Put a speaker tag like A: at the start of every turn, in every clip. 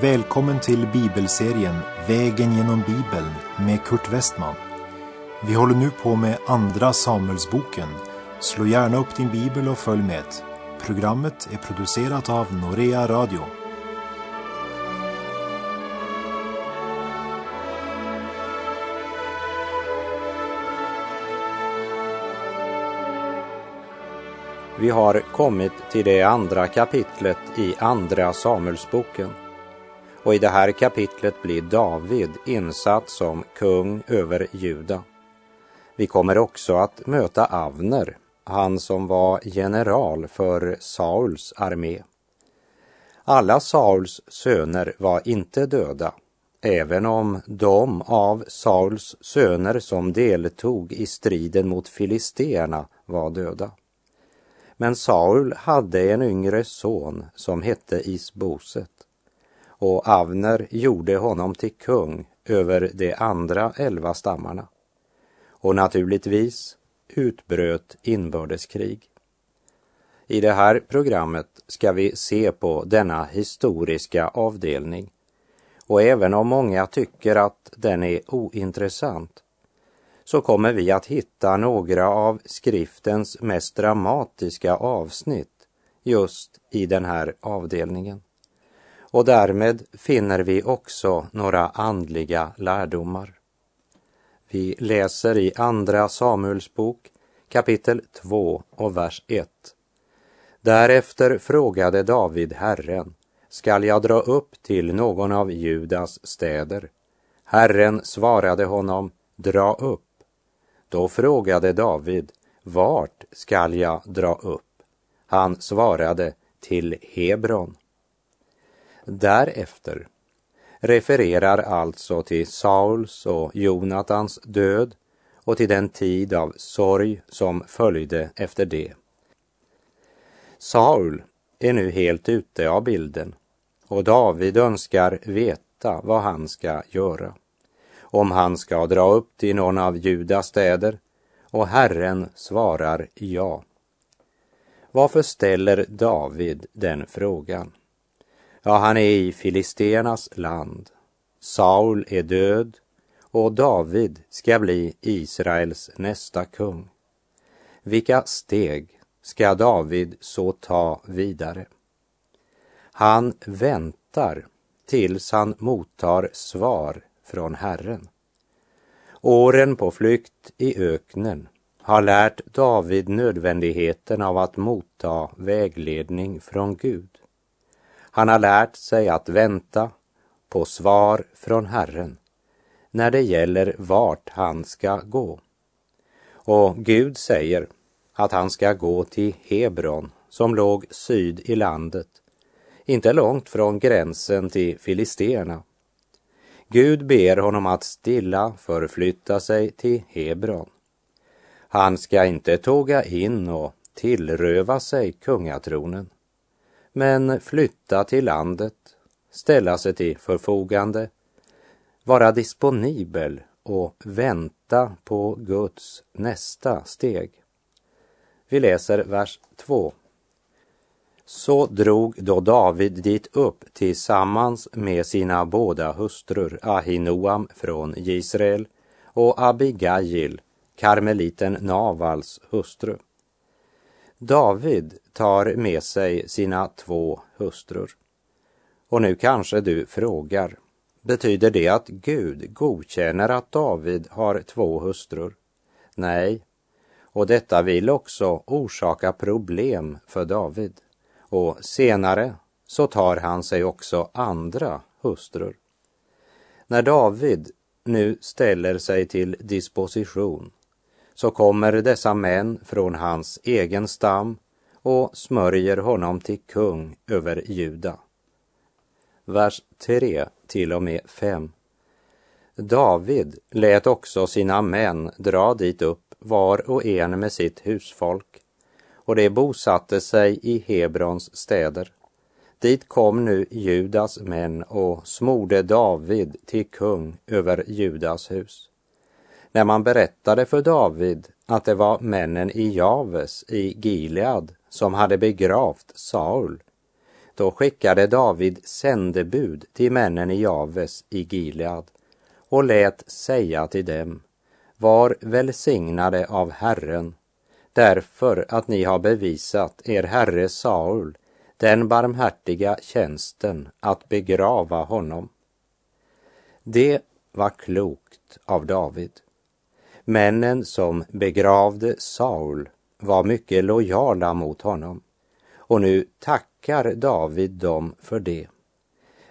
A: Välkommen till bibelserien Vägen genom Bibeln med Kurt Westman. Vi håller nu på med Andra Samuelsboken. Slå gärna upp din bibel och följ med. Programmet är producerat av Norea Radio.
B: Vi har kommit till det andra kapitlet i Andra Samuelsboken. Och i det här kapitlet blir David insatt som kung över Juda. Vi kommer också att möta Avner, han som var general för Sauls armé. Alla Sauls söner var inte döda, även om de av Sauls söner som deltog i striden mot filisterna var döda. Men Saul hade en yngre son som hette Isboset och Avner gjorde honom till kung över de andra elva stammarna. Och naturligtvis utbröt inbördeskrig. I det här programmet ska vi se på denna historiska avdelning och även om många tycker att den är ointressant så kommer vi att hitta några av skriftens mest dramatiska avsnitt just i den här avdelningen. Och därmed finner vi också några andliga lärdomar. Vi läser i Andra Samuels bok kapitel 2 och vers 1. Därefter frågade David Herren, skall jag dra upp till någon av Judas städer? Herren svarade honom, dra upp. Då frågade David, vart skall jag dra upp? Han svarade, till Hebron. Därefter refererar alltså till Sauls och Jonatans död och till den tid av sorg som följde efter det. Saul är nu helt ute av bilden och David önskar veta vad han ska göra. Om han ska dra upp till någon av Judas städer och Herren svarar ja. Varför ställer David den frågan? Ja, han är i Filisternas land. Saul är död och David ska bli Israels nästa kung. Vilka steg ska David så ta vidare? Han väntar tills han mottar svar från Herren. Åren på flykt i öknen har lärt David nödvändigheten av att motta vägledning från Gud. Han har lärt sig att vänta på svar från Herren när det gäller vart han ska gå. Och Gud säger att han ska gå till Hebron som låg syd i landet, inte långt från gränsen till Filisterna. Gud ber honom att stilla förflytta sig till Hebron. Han ska inte tåga in och tillröva sig kungatronen men flytta till landet, ställa sig till förfogande, vara disponibel och vänta på Guds nästa steg. Vi läser vers 2. Så drog då David dit upp tillsammans med sina båda hustrur Ahinoam från Israel och Abigail, karmeliten Navals hustru. David tar med sig sina två hustrur. Och nu kanske du frågar, betyder det att Gud godkänner att David har två hustrur? Nej, och detta vill också orsaka problem för David. Och senare så tar han sig också andra hustrur. När David nu ställer sig till disposition så kommer dessa män från hans egen stam och smörjer honom till kung över Juda. Vers 3 till och med 5. David lät också sina män dra dit upp var och en med sitt husfolk och de bosatte sig i Hebrons städer. Dit kom nu Judas män och smorde David till kung över Judas hus. När man berättade för David att det var männen i Javes i Gilead som hade begravt Saul, då skickade David sändebud till männen i Javes i Gilead och lät säga till dem, var välsignade av Herren, därför att ni har bevisat er herre Saul den barmhärtiga tjänsten att begrava honom. Det var klokt av David. Männen som begravde Saul var mycket lojala mot honom och nu tackar David dem för det.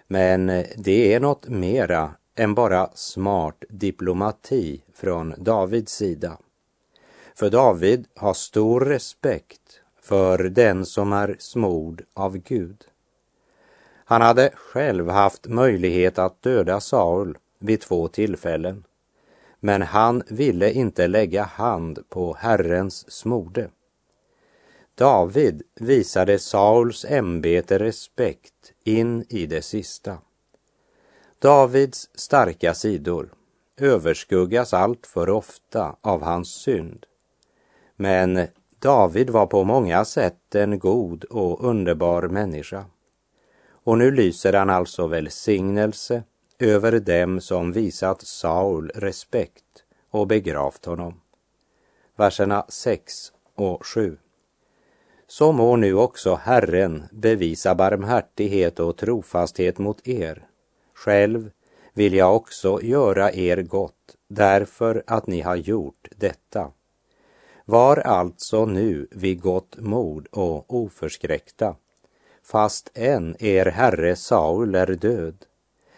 B: Men det är något mera än bara smart diplomati från Davids sida. För David har stor respekt för den som är smord av Gud. Han hade själv haft möjlighet att döda Saul vid två tillfällen, men han ville inte lägga hand på Herrens smorde. David visade Sauls ämbete respekt in i det sista. Davids starka sidor överskuggas allt för ofta av hans synd. Men David var på många sätt en god och underbar människa. Och nu lyser han alltså välsignelse över dem som visat Saul respekt och begravt honom. Verserna 6 och 7. Så må nu också Herren bevisa barmhärtighet och trofasthet mot er. Själv vill jag också göra er gott därför att ni har gjort detta. Var alltså nu vid gott mod och oförskräckta, fast än er herre Saul är död.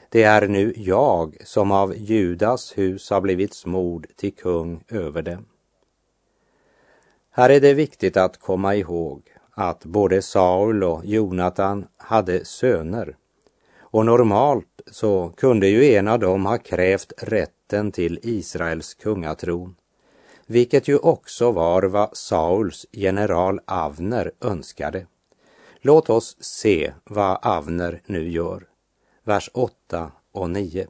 B: Det är nu jag som av Judas hus har blivit smord till kung över dem. Här är det viktigt att komma ihåg att både Saul och Jonatan hade söner och normalt så kunde ju en av dem ha krävt rätten till Israels kungatron vilket ju också var vad Sauls general Avner önskade. Låt oss se vad Avner nu gör. Vers 8 och 9.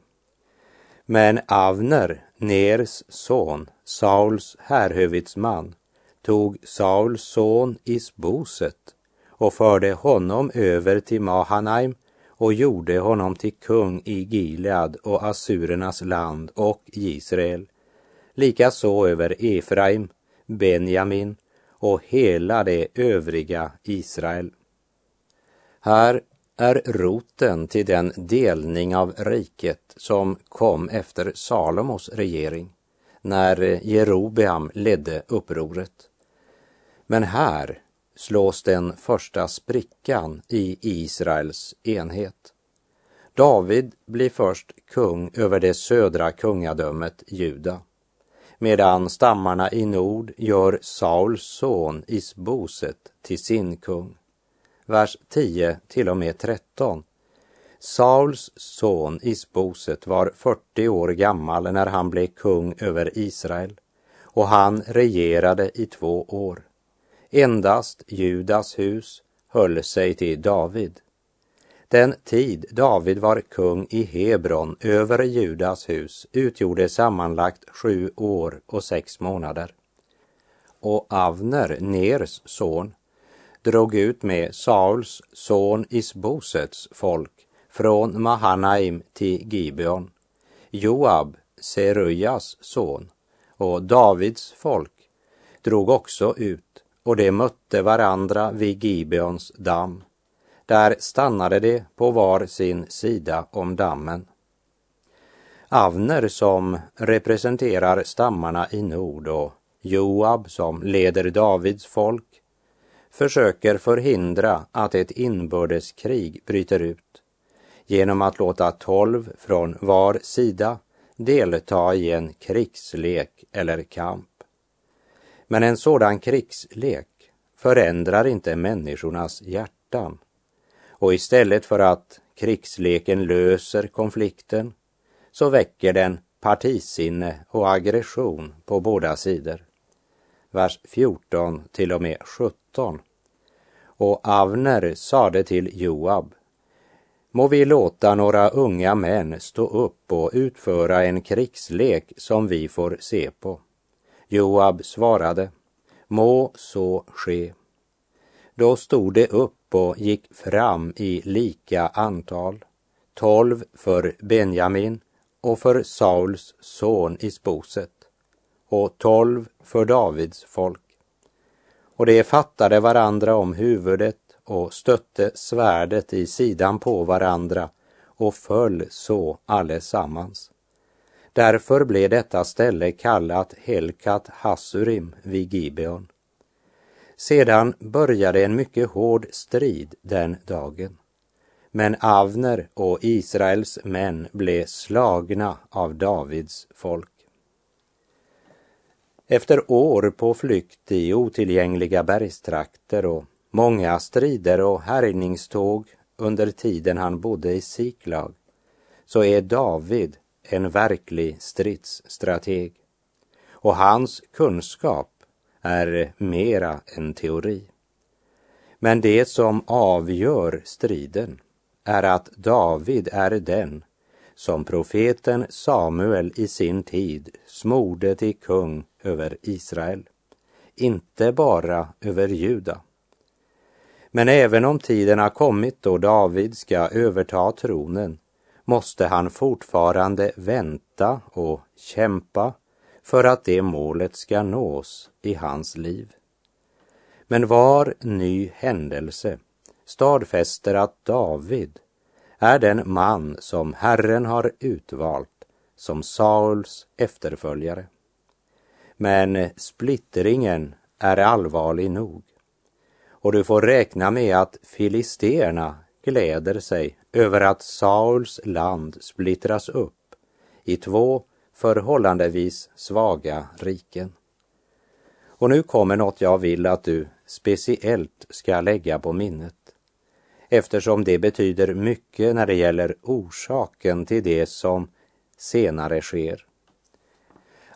B: Men Avner, Ners son, Sauls härhövitsman, tog Sauls son Isboset och förde honom över till Mahanaim och gjorde honom till kung i Gilead och Assurernas land och Israel likaså över Efraim, Benjamin och hela det övriga Israel. Här är roten till den delning av riket som kom efter Salomos regering, när Jerobeam ledde upproret. Men här slås den första sprickan i Israels enhet. David blir först kung över det södra kungadömet Juda medan stammarna i nord gör Sauls son Isboset till sin kung. Vers 10 till och med 13. Sauls son Isboset var 40 år gammal när han blev kung över Israel och han regerade i två år. Endast Judas hus höll sig till David. Den tid David var kung i Hebron över Judas hus utgjorde sammanlagt sju år och sex månader. Och Avner, Ners son, drog ut med Sauls son Isbosets folk från Mahanaim till Gibeon. Joab, Serujas son, och Davids folk drog också ut och de mötte varandra vid Gibeons damm där stannade de på var sin sida om dammen. Avner som representerar stammarna i nord och Joab som leder Davids folk försöker förhindra att ett inbördeskrig bryter ut genom att låta tolv från var sida delta i en krigslek eller kamp. Men en sådan krigslek förändrar inte människornas hjärtan och istället för att krigsleken löser konflikten så väcker den partisinne och aggression på båda sidor. Vers 14 till och med 17. Och Avner sade till Joab, må vi låta några unga män stå upp och utföra en krigslek som vi får se på. Joab svarade, må så ske. Då stod de upp och gick fram i lika antal, tolv för Benjamin och för Sauls son Isboset och tolv för Davids folk. Och de fattade varandra om huvudet och stötte svärdet i sidan på varandra och föll så allesammans. Därför blev detta ställe kallat Helkat Hassurim vid Gibeon. Sedan började en mycket hård strid den dagen. Men Avner och Israels män blev slagna av Davids folk. Efter år på flykt i otillgängliga bergstrakter och många strider och härjningståg under tiden han bodde i Siklag så är David en verklig stridsstrateg. Och hans kunskap är mera en teori. Men det som avgör striden är att David är den som profeten Samuel i sin tid smorde till kung över Israel, inte bara över Juda. Men även om tiden har kommit då David ska överta tronen måste han fortfarande vänta och kämpa för att det målet ska nås i hans liv. Men var ny händelse stadfäster att David är den man som Herren har utvalt som Sauls efterföljare. Men splittringen är allvarlig nog och du får räkna med att filisterna gläder sig över att Sauls land splittras upp i två förhållandevis svaga riken. Och nu kommer något jag vill att du speciellt ska lägga på minnet eftersom det betyder mycket när det gäller orsaken till det som senare sker.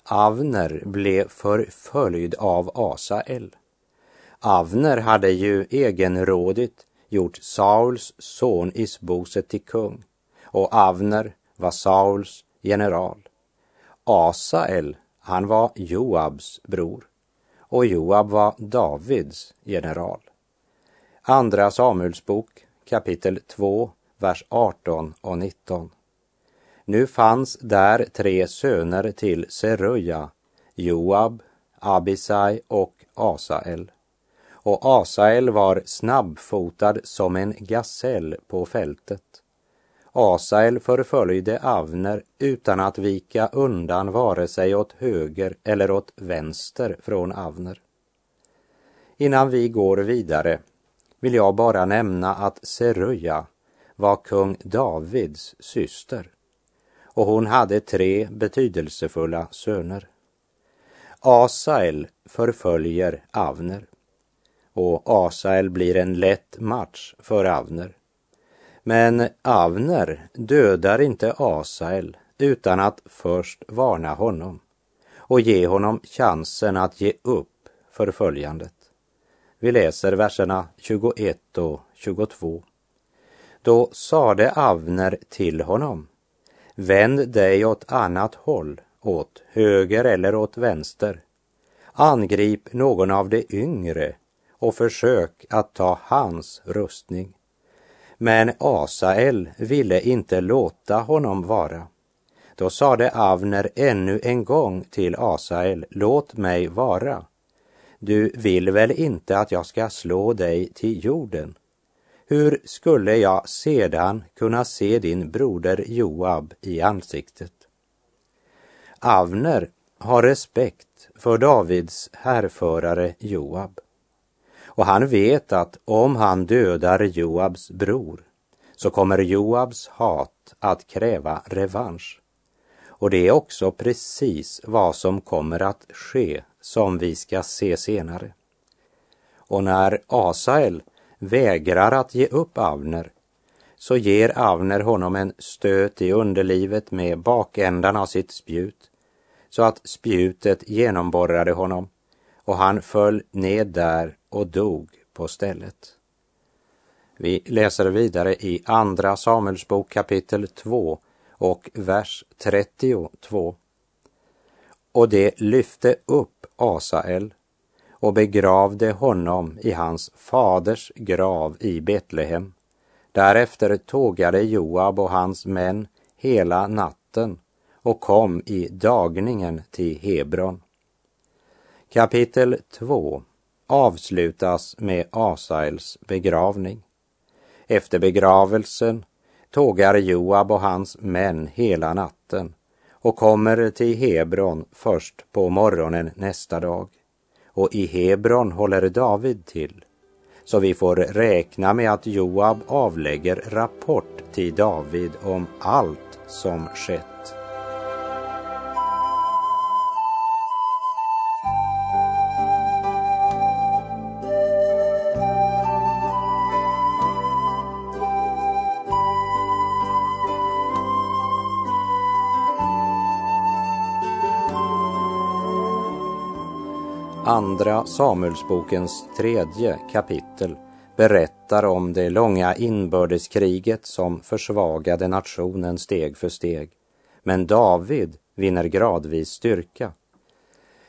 B: Avner blev förföljd av Asael. Avner hade ju egenrådigt gjort Sauls son Isboset till kung och Avner var Sauls general. Asael, han var Joabs bror och Joab var Davids general. Andra Samuelsbok kapitel 2, vers 18 och 19. Nu fanns där tre söner till Seruja, Joab, Abisai och Asael. Och Asael var snabbfotad som en gasell på fältet. Asael förföljde Avner utan att vika undan vare sig åt höger eller åt vänster från Avner. Innan vi går vidare vill jag bara nämna att Seruja var kung Davids syster och hon hade tre betydelsefulla söner. Asael förföljer Avner och Asael blir en lätt match för Avner. Men Avner dödar inte Asael utan att först varna honom och ge honom chansen att ge upp förföljandet. Vi läser verserna 21 och 22. Då sade Avner till honom, vänd dig åt annat håll, åt höger eller åt vänster. Angrip någon av de yngre och försök att ta hans rustning. Men Asael ville inte låta honom vara. Då sade Avner ännu en gång till Asael, låt mig vara. Du vill väl inte att jag ska slå dig till jorden? Hur skulle jag sedan kunna se din broder Joab i ansiktet? Avner har respekt för Davids härförare Joab. Och han vet att om han dödar Joabs bror så kommer Joabs hat att kräva revansch. Och det är också precis vad som kommer att ske som vi ska se senare. Och när Asael vägrar att ge upp Avner så ger Avner honom en stöt i underlivet med bakändan av sitt spjut så att spjutet genomborrade honom och han föll ned där och dog på stället. Vi läser vidare i Andra Samuelsbok kapitel 2 och vers 32. Och det lyfte upp Asael och begravde honom i hans faders grav i Betlehem. Därefter tågade Joab och hans män hela natten och kom i dagningen till Hebron. Kapitel 2 avslutas med Asaels begravning. Efter begravelsen tågar Joab och hans män hela natten och kommer till Hebron först på morgonen nästa dag. Och i Hebron håller David till. Så vi får räkna med att Joab avlägger rapport till David om allt som skett. Andra Samuelsbokens tredje kapitel berättar om det långa inbördeskriget som försvagade nationen steg för steg. Men David vinner gradvis styrka.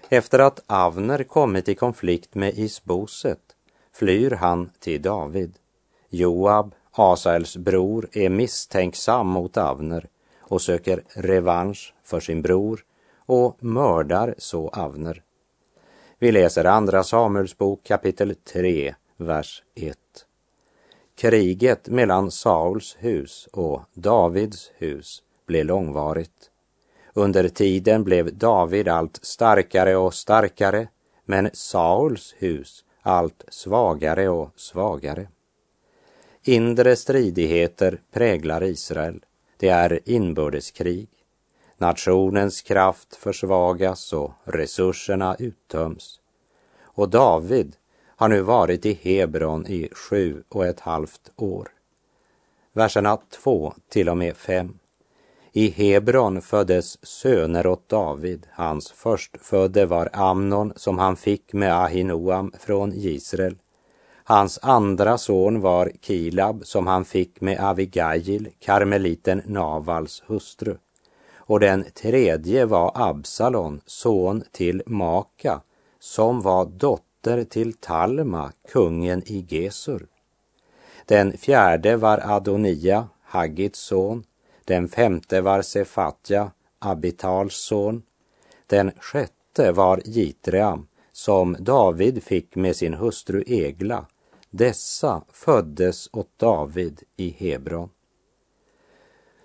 B: Efter att Avner kommit i konflikt med Isboset flyr han till David. Joab, Asaels bror, är misstänksam mot Avner och söker revansch för sin bror och mördar så Avner. Vi läser Andra Samuelsbok kapitel 3, vers 1. Kriget mellan Sauls hus och Davids hus blev långvarigt. Under tiden blev David allt starkare och starkare, men Sauls hus allt svagare och svagare. Inre stridigheter präglar Israel. Det är inbördeskrig. Nationens kraft försvagas och resurserna uttöms. Och David har nu varit i Hebron i sju och ett halvt år. Verserna 2 till och med 5. I Hebron föddes söner åt David. Hans förstfödde var Amnon som han fick med Ahinoam från Israel. Hans andra son var Kilab som han fick med Avigail, karmeliten Navals hustru och den tredje var Absalon, son till Maka, som var dotter till Talma, kungen i Gesur. Den fjärde var Adonia, Haggits son. Den femte var Sefatja, Abitals son. Den sjätte var Jitream, som David fick med sin hustru Egla. Dessa föddes åt David i Hebron.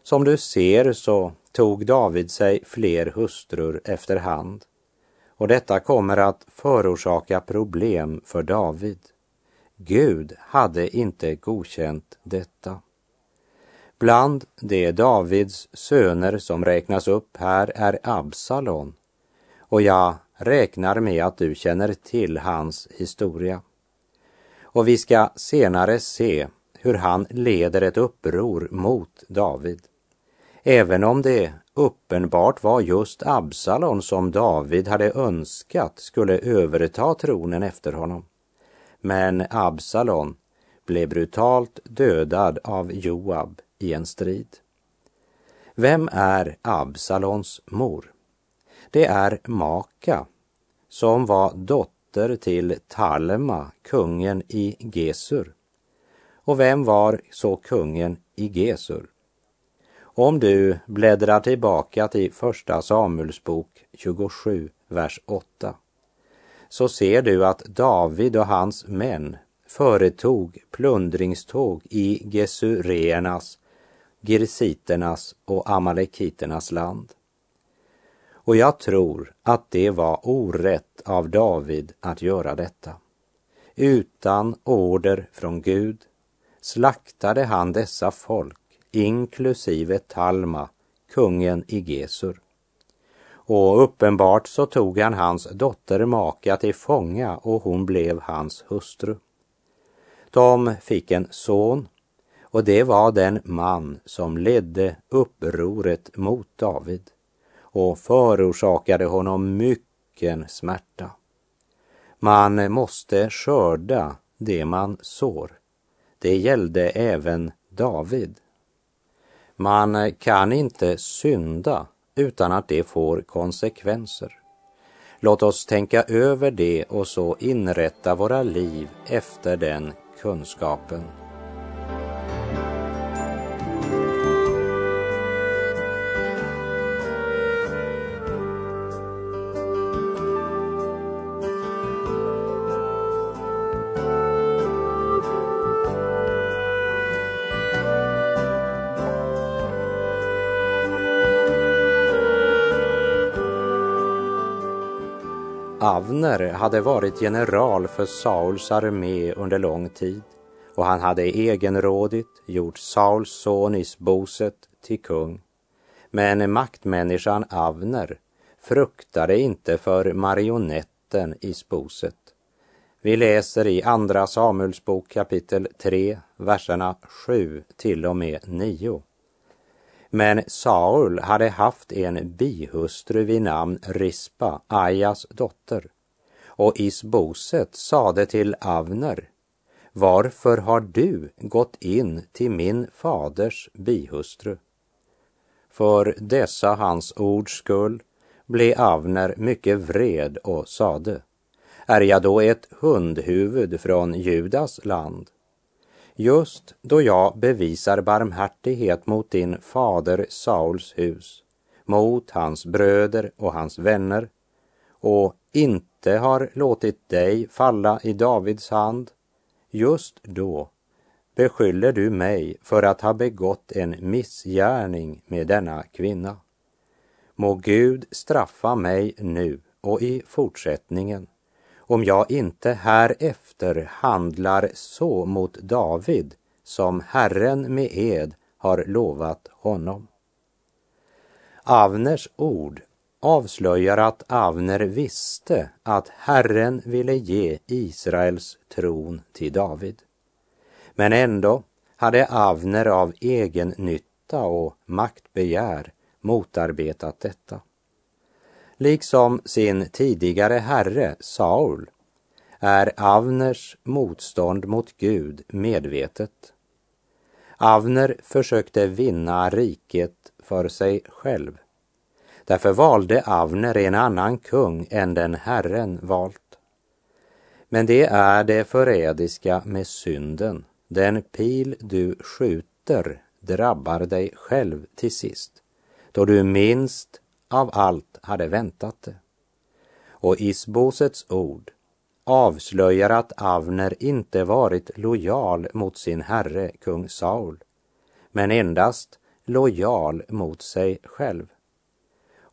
B: Som du ser så tog David sig fler hustrur efterhand och detta kommer att förorsaka problem för David. Gud hade inte godkänt detta. Bland de Davids söner som räknas upp här är Absalon och jag räknar med att du känner till hans historia. Och vi ska senare se hur han leder ett uppror mot David. Även om det uppenbart var just Absalon som David hade önskat skulle överta tronen efter honom. Men Absalon blev brutalt dödad av Joab i en strid. Vem är Absalons mor? Det är Maka, som var dotter till Talma, kungen i Gesur. Och vem var så kungen i Gesur? Om du bläddrar tillbaka till Första Samuelsbok 27, vers 8, så ser du att David och hans män företog plundringståg i Gesureernas, Girsiternas och Amalekiternas land. Och jag tror att det var orätt av David att göra detta. Utan order från Gud slaktade han dessa folk inklusive Talma, kungen i Gesur. Och uppenbart så tog han hans dotter Maka till fånga och hon blev hans hustru. De fick en son och det var den man som ledde upproret mot David och förorsakade honom mycken smärta. Man måste skörda det man sår. det gällde även David. Man kan inte synda utan att det får konsekvenser. Låt oss tänka över det och så inrätta våra liv efter den kunskapen. Avner hade varit general för Sauls armé under lång tid och han hade egenrådigt gjort Sauls son Isboset till kung. Men maktmänniskan Avner fruktade inte för marionetten Isboset. Vi läser i Andra Samuelsbok kapitel 3, verserna 7 till och med 9. Men Saul hade haft en bihustru vid namn Rispa, Ajas dotter. Och Isboset sade till Avner, varför har du gått in till min faders bihustru? För dessa hans ords skull blev Avner mycket vred och sade, är jag då ett hundhuvud från Judas land? just då jag bevisar barmhärtighet mot din fader Sauls hus, mot hans bröder och hans vänner och inte har låtit dig falla i Davids hand, just då beskyller du mig för att ha begått en missgärning med denna kvinna. Må Gud straffa mig nu och i fortsättningen om jag inte härefter handlar så mot David som Herren med ed har lovat honom. Avners ord avslöjar att Avner visste att Herren ville ge Israels tron till David. Men ändå hade Avner av egen nytta och maktbegär motarbetat detta liksom sin tidigare herre Saul, är Avners motstånd mot Gud medvetet. Avner försökte vinna riket för sig själv. Därför valde Avner en annan kung än den Herren valt. Men det är det förrädiska med synden. Den pil du skjuter drabbar dig själv till sist, då du minst av allt hade väntat det. Och Isbosets ord avslöjar att Avner inte varit lojal mot sin herre, kung Saul, men endast lojal mot sig själv.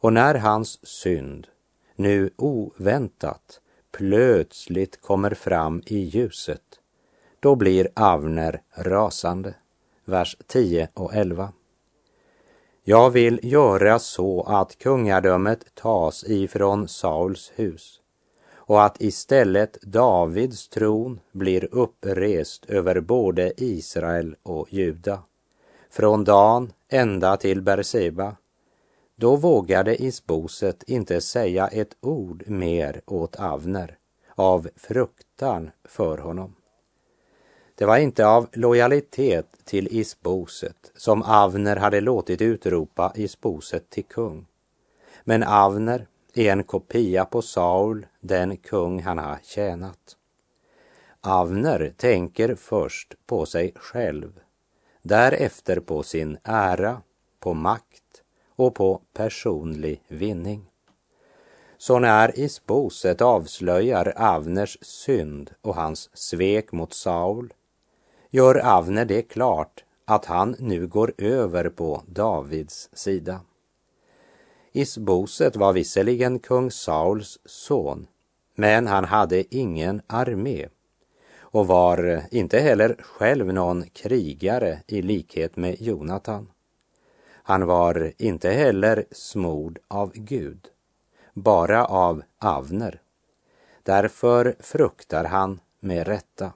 B: Och när hans synd nu oväntat plötsligt kommer fram i ljuset, då blir Avner rasande. Vers 10 och 11. Jag vill göra så att kungadömet tas ifrån Sauls hus och att istället Davids tron blir upprest över både Israel och Juda, från Dan ända till Berseba. Då vågade Isboset inte säga ett ord mer åt Avner av fruktan för honom. Det var inte av lojalitet till Isboset som Avner hade låtit utropa Isboset till kung. Men Avner är en kopia på Saul, den kung han har tjänat. Avner tänker först på sig själv, därefter på sin ära, på makt och på personlig vinning. Så när Isboset avslöjar Avners synd och hans svek mot Saul gör Avner det klart att han nu går över på Davids sida. Isboset var visserligen kung Sauls son, men han hade ingen armé och var inte heller själv någon krigare i likhet med Jonatan. Han var inte heller smord av Gud, bara av Avner. Därför fruktar han med rätta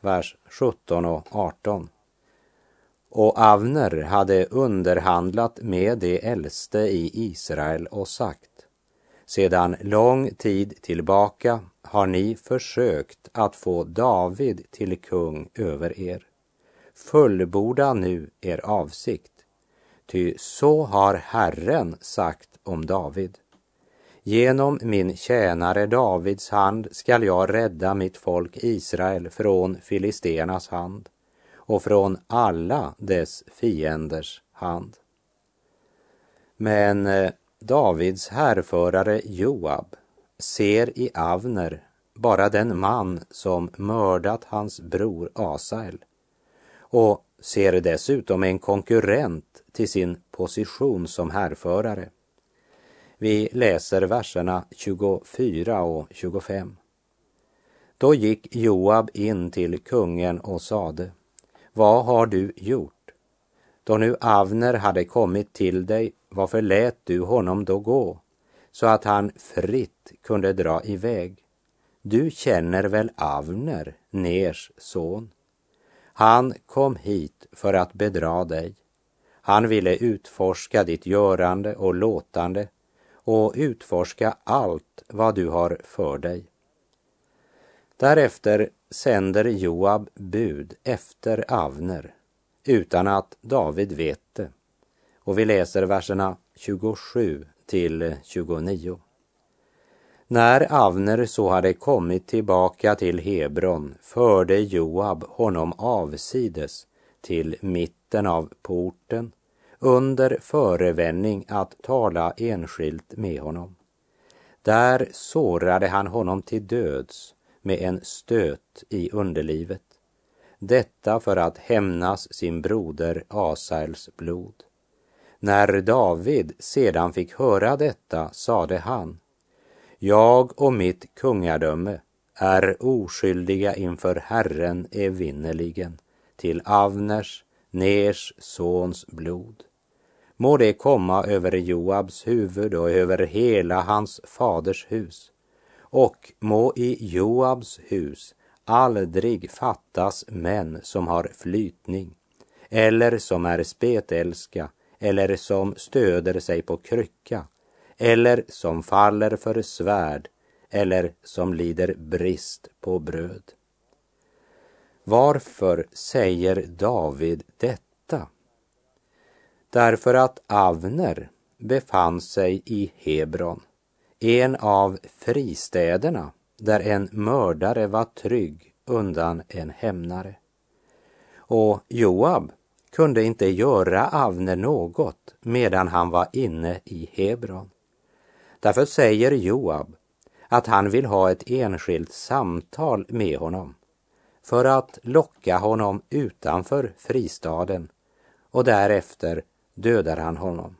B: vers 17 och 18. Och Avner hade underhandlat med de äldste i Israel och sagt Sedan lång tid tillbaka har ni försökt att få David till kung över er. Fullborda nu er avsikt, ty så har Herren sagt om David. Genom min tjänare Davids hand skall jag rädda mitt folk Israel från filisternas hand och från alla dess fienders hand. Men eh, Davids härförare Joab ser i Avner bara den man som mördat hans bror Asael och ser dessutom en konkurrent till sin position som härförare. Vi läser verserna 24 och 25. Då gick Joab in till kungen och sade, vad har du gjort? Då nu Avner hade kommit till dig, varför lät du honom då gå, så att han fritt kunde dra iväg? Du känner väl Avner, Ners son? Han kom hit för att bedra dig. Han ville utforska ditt görande och låtande och utforska allt vad du har för dig. Därefter sänder Joab bud efter Avner utan att David vet det. Och vi läser verserna 27 till 29. När Avner så hade kommit tillbaka till Hebron förde Joab honom avsides till mitten av porten under förevändning att tala enskilt med honom. Där sårade han honom till döds med en stöt i underlivet. Detta för att hämnas sin broder Asaels blod. När David sedan fick höra detta sade han, jag och mitt kungadöme är oskyldiga inför Herren evinnerligen till Avners, Ners sons blod. Må det komma över Joabs huvud och över hela hans faders hus och må i Joabs hus aldrig fattas män som har flytning eller som är spetälska eller som stöder sig på krycka eller som faller för svärd eller som lider brist på bröd. Varför säger David detta? Därför att Avner befann sig i Hebron en av fristäderna där en mördare var trygg undan en hämnare. Och Joab kunde inte göra Avner något medan han var inne i Hebron. Därför säger Joab att han vill ha ett enskilt samtal med honom för att locka honom utanför fristaden och därefter dödar han honom.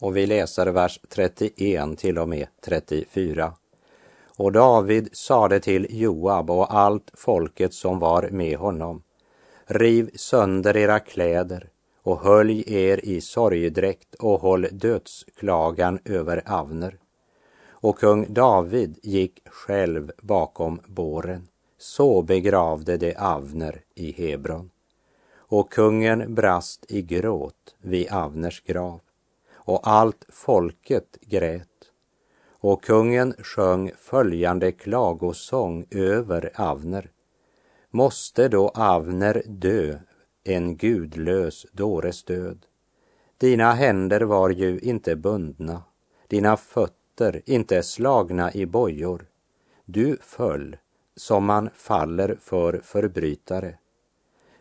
B: Och vi läser vers 31 till och med 34. Och David sade till Joab och allt folket som var med honom. Riv sönder era kläder och hölj er i sorgedräkt och håll dödsklagan över Avner. Och kung David gick själv bakom båren. Så begravde de Avner i Hebron. Och kungen brast i gråt vid Avners grav och allt folket grät. Och kungen sjöng följande klagosång över Avner. Måste då Avner dö, en gudlös dåres död? Dina händer var ju inte bundna, dina fötter inte slagna i bojor. Du föll som man faller för förbrytare.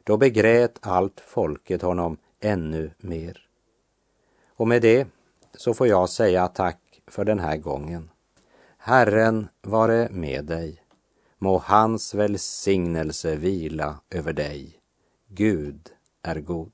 B: Då begrät allt folket honom ännu mer. Och med det så får jag säga tack för den här gången. Herren vare med dig. Må hans välsignelse vila över dig. Gud är god.